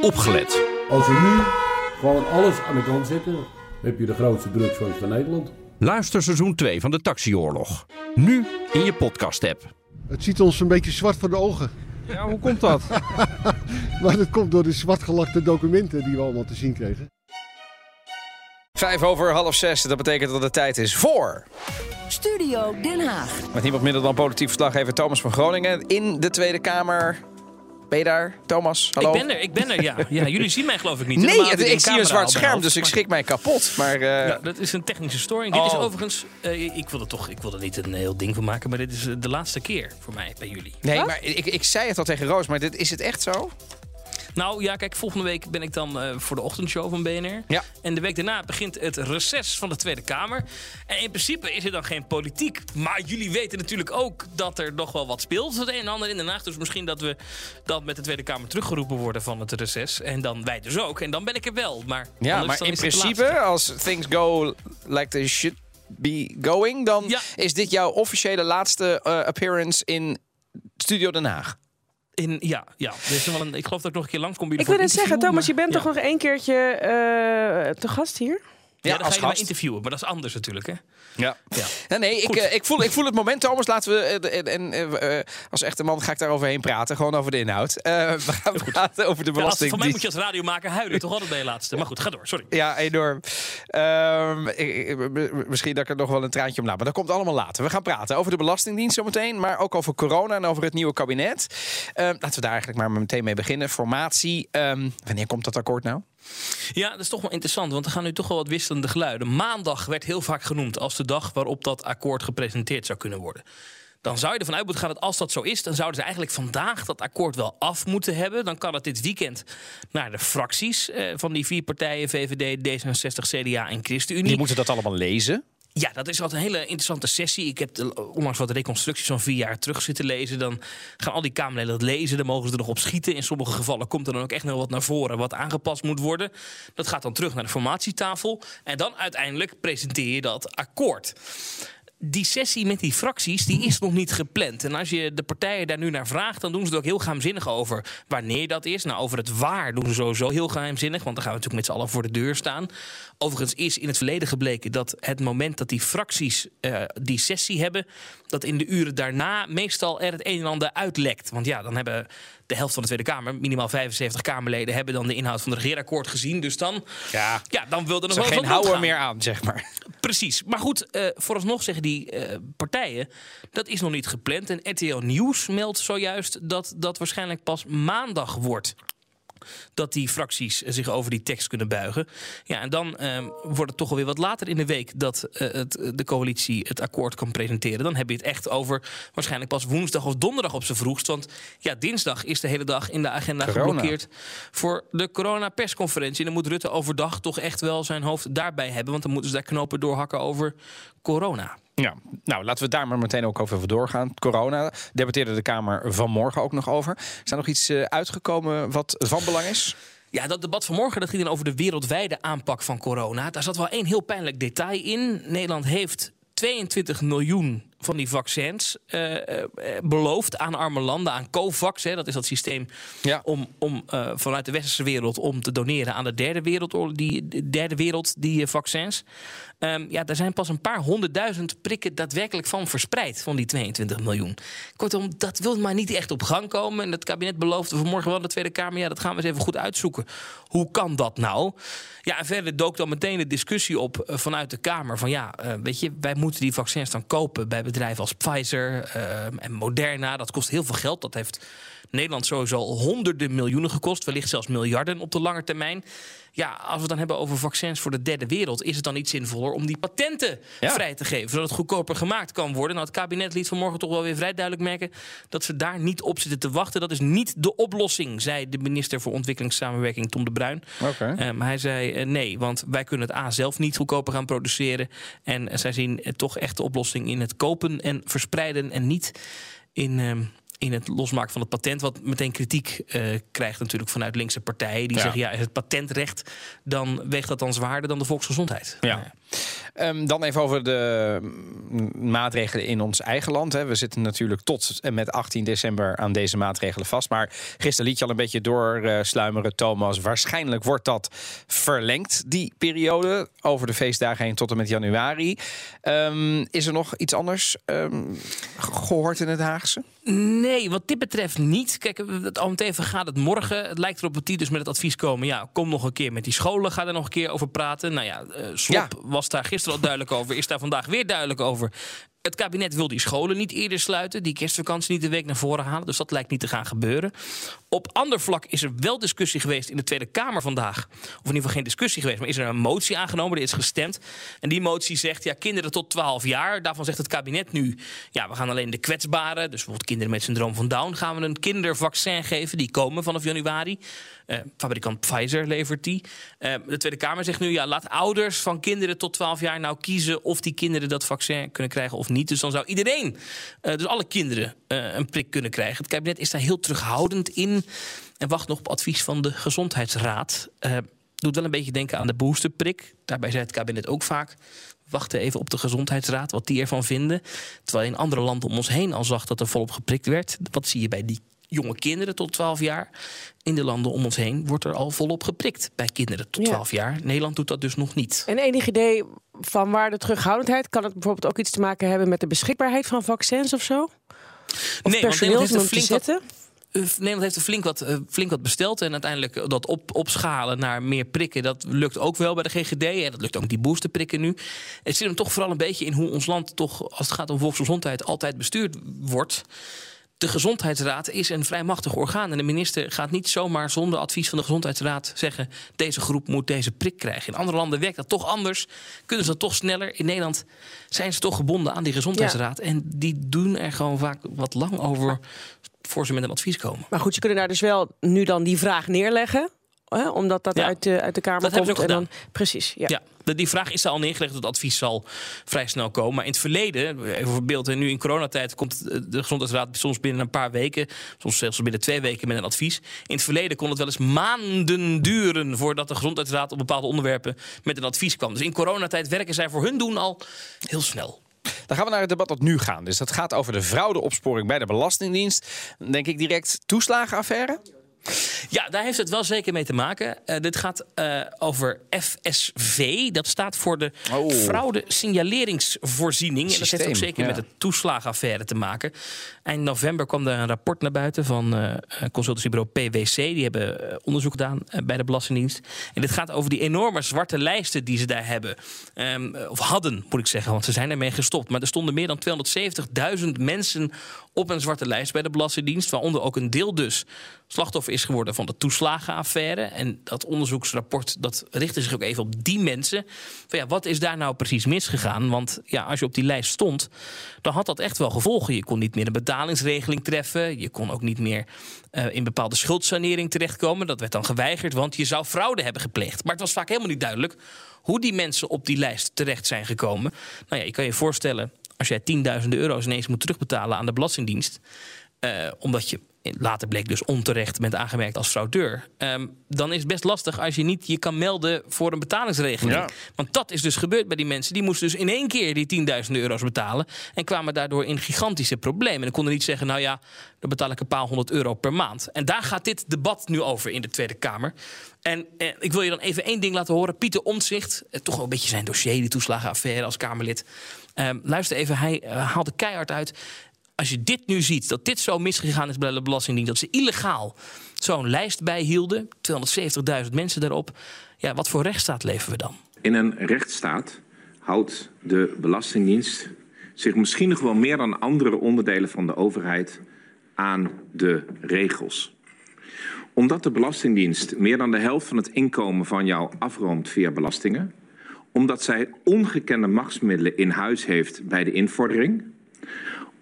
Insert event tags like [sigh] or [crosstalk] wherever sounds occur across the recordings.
opgelet. Als we nu gewoon alles aan de kant zetten, heb je de grootste drugsfans van Nederland. Luister seizoen 2 van de Taxioorlog. Nu in je podcast-app. Het ziet ons een beetje zwart voor de ogen. Ja, hoe komt dat? [laughs] Maar dat komt door de zwartgelakte documenten die we allemaal te zien kregen. Vijf over half zes, dat betekent dat het tijd is voor... Studio Den Haag. Met niemand minder dan politiek verslaggever Thomas van Groningen in de Tweede Kamer. Ben je daar, Thomas? Hallo? Ik ben er, ik ben er, ja. ja. Jullie zien mij geloof ik niet. Nee, het- ik zie een zwart scherm, hoofd, dus ik schrik mij kapot. Maar eh, Ja, dat is een technische storing. Dit is Oh. overigens, eh, ik wil er toch, ik wil er niet een heel ding van maken, maar dit is eh, de laatste keer voor mij bij jullie. nee, maar ik, ik zei het al tegen Roos, maar dit, is het echt zo? Nou ja, kijk, volgende week ben ik dan eh, voor de ochtendshow van BNR. Ja. En de week daarna begint het reces van de Tweede Kamer. En in principe is er dan geen politiek. Maar jullie weten natuurlijk ook dat er nog wel wat speelt. Het een en ander in Den Haag. Dus misschien dat we dan met de Tweede Kamer teruggeroepen worden van het reces. En dan wij dus ook. En dan ben ik er wel. Maar, Ja, maar in principe, als things go like they should be going... dan Ja. is dit jouw officiële laatste eh, appearance in Studio Den Haag. In, ja, ja. Nog wel een, ik geloof dat ik nog een keer langskom bij Ik wil een zeggen, Thomas, je bent toch nog één keertje eh, te gast hier? Ja, Ja, dan als ga je gast. interviewen, maar dat is anders natuurlijk, hè? Ja. Ja. Nee, nee ik, eh, ik, voel, ik voel het moment, Thomas. Laten we. eh, en, en, eh, als echte man ga ik daar overheen praten. Gewoon over de inhoud. Eh, we gaan praten over de Ja, als, belasting. voor mij moet je als radiomaker huilen, toch altijd bij je laatste. Maar goed, ga door, sorry. Ja, enorm. Ehm, ik- misschien dat ik er nog wel een traantje om laat. Maar dat komt allemaal later. We gaan praten over de Belastingdienst zometeen. Maar ook over corona en over het nieuwe kabinet. Ehm, laten we daar eigenlijk maar meteen mee beginnen. Formatie. Ehm, wanneer komt dat akkoord nou? Ja, dat is toch wel interessant, want er gaan nu toch wel wat wisselende geluiden. Maandag werd heel vaak genoemd als de dag waarop dat akkoord gepresenteerd zou kunnen worden. Dan zou je ervan uit moeten gaan dat als dat zo is, dan zouden ze eigenlijk vandaag dat akkoord wel af moeten hebben. Dan kan het dit weekend naar de fracties eh, van die vier partijen: VVD, D66, CDA en ChristenUnie. Die moeten dat allemaal lezen. Ja, dat is altijd een hele interessante sessie. Ik heb onlangs wat reconstructies van vier jaar terug zitten lezen. Dan gaan al die Kamerleden dat lezen. Dan mogen ze er nog op schieten. In sommige gevallen komt er dan ook echt nog wat naar voren wat aangepast moet worden. Dat gaat dan terug naar de formatietafel. En dan uiteindelijk presenteer je dat akkoord. Die sessie met die fracties die is nog niet gepland. En als je de partijen daar nu naar vraagt, dan doen ze er ook heel geheimzinnig over. Wanneer dat is, nou over het waar doen ze sowieso heel geheimzinnig. Want dan gaan we natuurlijk met z'n allen voor de deur staan. Overigens is in het verleden gebleken dat het moment dat die fracties eh, die sessie hebben, dat in de uren daarna meestal er het een en ander uitlekt. Want ja, dan hebben de helft van de Tweede Kamer, minimaal 75 Kamerleden, hebben dan de inhoud van het regeerakkoord gezien. Dus dan, Ja. ja, dan wil er nog wel geen houwer meer aan, zeg maar. Precies. Maar goed, eh, vooralsnog zeggen die eh, partijen... dat is nog niet gepland. En RTL Nieuws meldt zojuist dat dat waarschijnlijk pas maandag wordt dat die fracties eh, zich over die tekst kunnen buigen. Ja, en dan ehm, wordt het toch alweer wat later in de week dat eh, het, de coalitie het akkoord kan presenteren. Dan heb je het echt over waarschijnlijk pas woensdag of donderdag op zijn vroegst. Want ja, dinsdag is de hele dag in de agenda Corona. geblokkeerd voor de corona-persconferentie. En dan moet Rutte overdag toch echt wel zijn hoofd daarbij hebben. Want dan moeten ze daar knopen doorhakken over corona. Ja, nou laten we daar maar meteen ook over doorgaan. Corona debatteerde de Kamer vanmorgen ook nog over. Is daar nog iets eh, uitgekomen wat van belang is? Ja, dat debat vanmorgen dat ging dan over de wereldwijde aanpak van corona. Daar zat wel één heel pijnlijk detail in. Nederland heeft 22 miljoen van die vaccins eh, eh, beloofd aan arme landen, aan COVAX. Hè, dat is dat systeem Ja. om, om eh, vanuit de westerse wereld om te doneren aan de derde wereld, die, de derde wereld die vaccins. Ehm, ja, daar zijn pas een paar honderdduizend prikken daadwerkelijk van verspreid, van die 22 miljoen. Kortom, dat wil maar niet echt op gang komen. En het kabinet beloofde vanmorgen wel de Tweede Kamer, ja, dat gaan we eens even goed uitzoeken. Hoe kan dat nou? Ja, en verder dook dan meteen de discussie op vanuit de Kamer van ja, weet je, wij moeten die vaccins dan kopen bij bedrijven als Pfizer eh, en Moderna. Dat kost heel veel geld. Dat heeft Nederland sowieso al honderden miljoenen gekost, wellicht zelfs miljarden op de lange termijn. Ja, als we het dan hebben over vaccins voor de derde wereld, is het dan niet zinvoller om die patenten Ja. vrij te geven, zodat het goedkoper gemaakt kan worden? Nou, het kabinet liet vanmorgen toch wel weer vrij duidelijk merken dat ze daar niet op zitten te wachten. Dat is niet de oplossing, zei de minister voor Ontwikkelingssamenwerking Tom de Bruin. Oké. Eh, hij zei eh, nee, want wij kunnen het A zelf niet goedkoper gaan produceren. En eh, zij zien toch echt de oplossing in het kopen en verspreiden en niet in, ehm, in het losmaken van het patent. Wat meteen kritiek eh, krijgt natuurlijk vanuit linkse partijen. Die Ja. zeggen ja, is het patentrecht, dan weegt dat dan zwaarder dan de volksgezondheid. Ja. Ehm, dan even over de mm, maatregelen in ons eigen land. Hè. We zitten natuurlijk tot en met 18 december aan deze maatregelen vast. Maar gisteren liet je al een beetje doorsluimeren, Thomas. Waarschijnlijk wordt dat verlengd, die periode. Over de feestdagen heen tot en met januari. Ehm, is er nog iets anders ehm, gehoord in het Haagse? Nee, wat dit betreft niet. Kijk, het OMT gaat het morgen. Het lijkt erop dat die dus met het advies komen. Ja, kom nog een keer met die scholen. Ga er nog een keer over praten. Nou ja, uh, Slop was daar gisteren al duidelijk over. Is daar vandaag weer duidelijk over. Het kabinet wil die scholen niet eerder sluiten. Die kerstvakantie niet de week naar voren halen. Dus dat lijkt niet te gaan gebeuren. Op ander vlak is er wel discussie geweest in de Tweede Kamer vandaag. Of in ieder geval geen discussie geweest. Maar is er een motie aangenomen. Er is gestemd. En die motie zegt: ja, kinderen tot 12 jaar. Daarvan zegt het kabinet nu: ja, we gaan alleen de kwetsbaren. Dus bijvoorbeeld kinderen met syndroom van Down. gaan we een kindervaccin geven. Die komen vanaf januari. Uh, fabrikant Pfizer levert die. Uh, de Tweede Kamer zegt nu: ja, laat ouders van kinderen tot 12 jaar nou kiezen of die kinderen dat vaccin kunnen krijgen of niet. Dus dan zou iedereen, uh, dus alle kinderen, een prik kunnen krijgen. Het kabinet is daar heel terughoudend in en wacht nog op advies van de Gezondheidsraad. doet wel een beetje denken aan de boosterprik. Daarbij zei het kabinet ook vaak: wachten even op de Gezondheidsraad, wat die ervan vinden. Terwijl in andere landen om ons heen al zag dat er volop geprikt werd. Wat zie je bij die jonge kinderen tot 12 jaar. In de landen om ons heen wordt er al volop geprikt bij kinderen tot 12 jaar. Nederland doet dat dus nog niet. En enig idee van waar de terughoudendheid? Kan het bijvoorbeeld ook iets te maken hebben met de beschikbaarheid van vaccins of zo? Of nee, personeel want om te zetten? Nederland heeft er flink wat, uh, flink wat besteld. En uiteindelijk dat op, opschalen naar meer prikken, dat lukt ook wel bij de GGD. En dat lukt ook die boosterprikken nu. Het zit hem toch vooral een beetje in hoe ons land toch, als het gaat om volksgezondheid, altijd bestuurd wordt. De Gezondheidsraad is een vrij machtig orgaan. En de minister gaat niet zomaar zonder advies van de Gezondheidsraad zeggen: deze groep moet deze prik krijgen. In andere landen werkt dat toch anders. Kunnen ze dat toch sneller? In Nederland zijn ze toch gebonden aan die Gezondheidsraad. En die doen er gewoon vaak wat lang over voor ze met een advies komen. Maar goed, ze kunnen daar dus wel nu dan die vraag neerleggen. Hè, omdat dat Ja. uit, de, uit de Kamer Dat hebben komt. ze ook en dan, precies, ja. Ja, de- die vraag is er al neergelegd. Het advies zal vrij snel komen. Maar in het verleden, even voor beeld, en nu in coronatijd komt de Gezondheidsraad soms binnen een paar weken, soms zelfs binnen twee weken met een advies. In het verleden kon het wel eens maanden duren voordat de Gezondheidsraad op bepaalde onderwerpen met een advies kwam. Dus in coronatijd werken zij voor hun doen al heel snel. Dan gaan we naar het debat dat nu gaat. Dus dat gaat over de fraudeopsporing bij de Belastingdienst. Dan denk ik direct toeslagenaffaire. Ja, daar heeft het wel zeker mee te maken. Eh, dit gaat eh, over FSV. Dat staat voor de Oh. fraude signaleringsvoorziening. En dat heeft ook zeker ja. met de toeslagenaffaire te maken. Eind november kwam er een rapport naar buiten van eh consultancybureau PwC. Die hebben onderzoek gedaan bij de Belastingdienst. En dit gaat over die enorme zwarte lijsten die ze daar hebben. Ehm, of hadden, moet ik zeggen, want ze zijn ermee gestopt. Maar er stonden meer dan 270.000 mensen op een zwarte lijst bij de Belastingdienst. Waaronder ook een deel dus slachtoffer is geworden van de toeslagenaffaire. En dat onderzoeksrapport dat richtte zich ook even op die mensen. Van ja, wat is daar nou precies misgegaan? Want ja, als je op die lijst stond, dan had dat echt wel gevolgen. Je kon niet meer een betalingsregeling treffen. Je kon ook niet meer eh, in bepaalde schuldsanering terechtkomen. Dat werd dan geweigerd, want je zou fraude hebben gepleegd. Maar het was vaak helemaal niet duidelijk hoe die mensen op die lijst terecht zijn gekomen. Nou ja, je kan je voorstellen, als jij tienduizenden euro's ineens moet terugbetalen aan de Belastingdienst. eh, omdat je later bleek dus onterecht bent aangemerkt als fraudeur. ehm, dan is het best lastig als je niet je kan melden voor een betalingsregeling. Ja. Want dat is dus gebeurd bij die mensen. Die moesten dus in één keer die tienduizenden euro's betalen. En kwamen daardoor in gigantische problemen. En dan konden niet zeggen, nou ja, dan betaal ik een paar honderd euro per maand. En daar gaat dit debat nu over in de Tweede Kamer. En eh, ik wil je dan even één ding laten horen. Pieter Omtzigt, eh, toch wel een beetje zijn dossier, die toeslagenaffaire als Kamerlid. Ehm, luister even, hij eh, haalde keihard uit. Als je dit nu ziet, dat dit zo misgegaan is bij de Belastingdienst... dat ze illegaal zo'n lijst bijhielden, 270.000 mensen daarop... ja, wat voor rechtsstaat leven we dan? In een rechtsstaat houdt de Belastingdienst zich misschien nog wel meer dan andere onderdelen van de overheid aan de regels. Omdat de Belastingdienst meer dan de helft van het inkomen van jou afroomt via belastingen, omdat zij ongekende machtsmiddelen in huis heeft bij de invordering,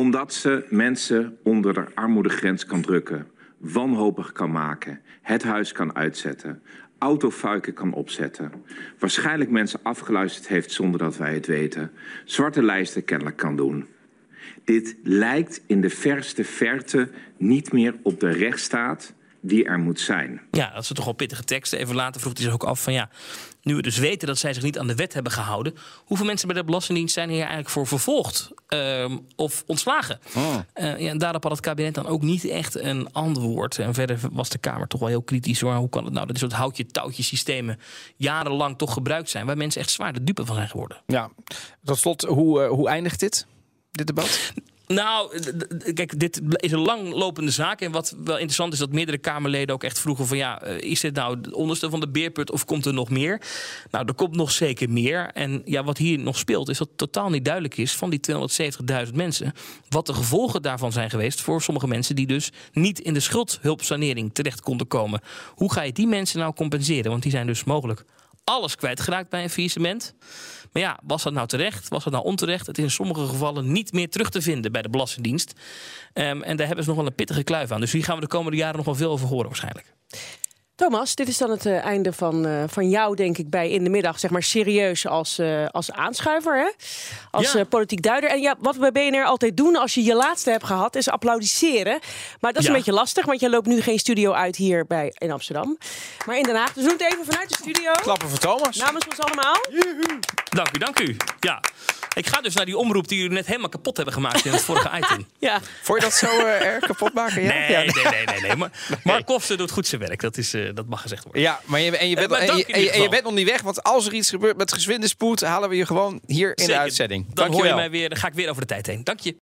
omdat ze mensen onder de armoedegrens kan drukken, wanhopig kan maken, het huis kan uitzetten, autofuiken kan opzetten, waarschijnlijk mensen afgeluisterd heeft zonder dat wij het weten, zwarte lijsten kennelijk kan doen. Dit lijkt in de verste verte niet meer op de rechtsstaat die er moet zijn. Ja, dat is toch wel pittige teksten. Even later vroeg hij zich ook af van ja, nu we dus weten dat zij zich niet aan de wet hebben gehouden, hoeveel mensen bij de Belastingdienst zijn hier eigenlijk voor vervolgd ehm, of ontslagen? Eh, ja, en daarop had het kabinet dan ook niet echt een antwoord. En verder was de Kamer toch wel heel kritisch hoor. Hoe kan het nou dat dit soort houtje-touwtje systemen jarenlang toch gebruikt zijn, waar mensen echt zwaar de dupe van zijn geworden? Ja, tot slot, hoe, eh, hoe eindigt dit? Dit debat? Nou, kijk, dit is een langlopende zaak. En wat wel interessant is, dat meerdere Kamerleden ook echt vroegen van... ja, eh, is dit nou het onderste van de beerput of komt er nog meer? Nou, er komt nog zeker meer. En ja, wat hier nog speelt, is dat totaal niet duidelijk is... van die 270.000 mensen, wat de gevolgen daarvan zijn geweest... voor sommige mensen die dus niet in de schuldhulpsanering terecht konden komen. Hoe ga je die mensen nou compenseren? Want die zijn dus mogelijk alles kwijtgeraakt bij een faillissement. Maar ja, was dat nou terecht? Was dat nou onterecht? Het is in sommige gevallen niet meer terug te vinden bij de Belastingdienst. Ehm, en daar hebben ze nog wel een pittige kluif aan. Dus hier gaan we de komende jaren nog wel veel over horen waarschijnlijk. Thomas, dit is dan het eh, einde van, eh, van jou, denk ik, bij In de Middag. Zeg maar serieus als, eh, als aanschuiver, hè? Als Ja. politiek duider. En ja, wat we bij BNR altijd doen als je je laatste hebt gehad, is applaudisseren. Maar dat is Ja. een beetje lastig, want jij loopt nu geen studio uit hier bij, in Amsterdam. Maar in Den Haag. Dus we doen het even vanuit de studio. Klappen voor Thomas. Namens ons allemaal. Dank u, dank u. Ja. Ik ga dus naar die omroep die jullie net helemaal kapot hebben gemaakt in het vorige [laughs] item. Ja. Vond je dat zo eh, erg kapot maken? Ja? Nee, Ja. nee, nee, nee. nee. Maar [laughs] Mark Koster doet goed zijn werk. Dat, is, eh, dat mag gezegd worden. Ja, maar je, en, je bent, Eh, maar en, dank je, in en je- ieder en je geval. bent nog niet weg, want als er iets gebeurt met gezwinde spoed, halen we je gewoon hier in de uitzending. Dan hoor je Dankjewel. mij weer, dan ga ik weer over de tijd heen. Dank je.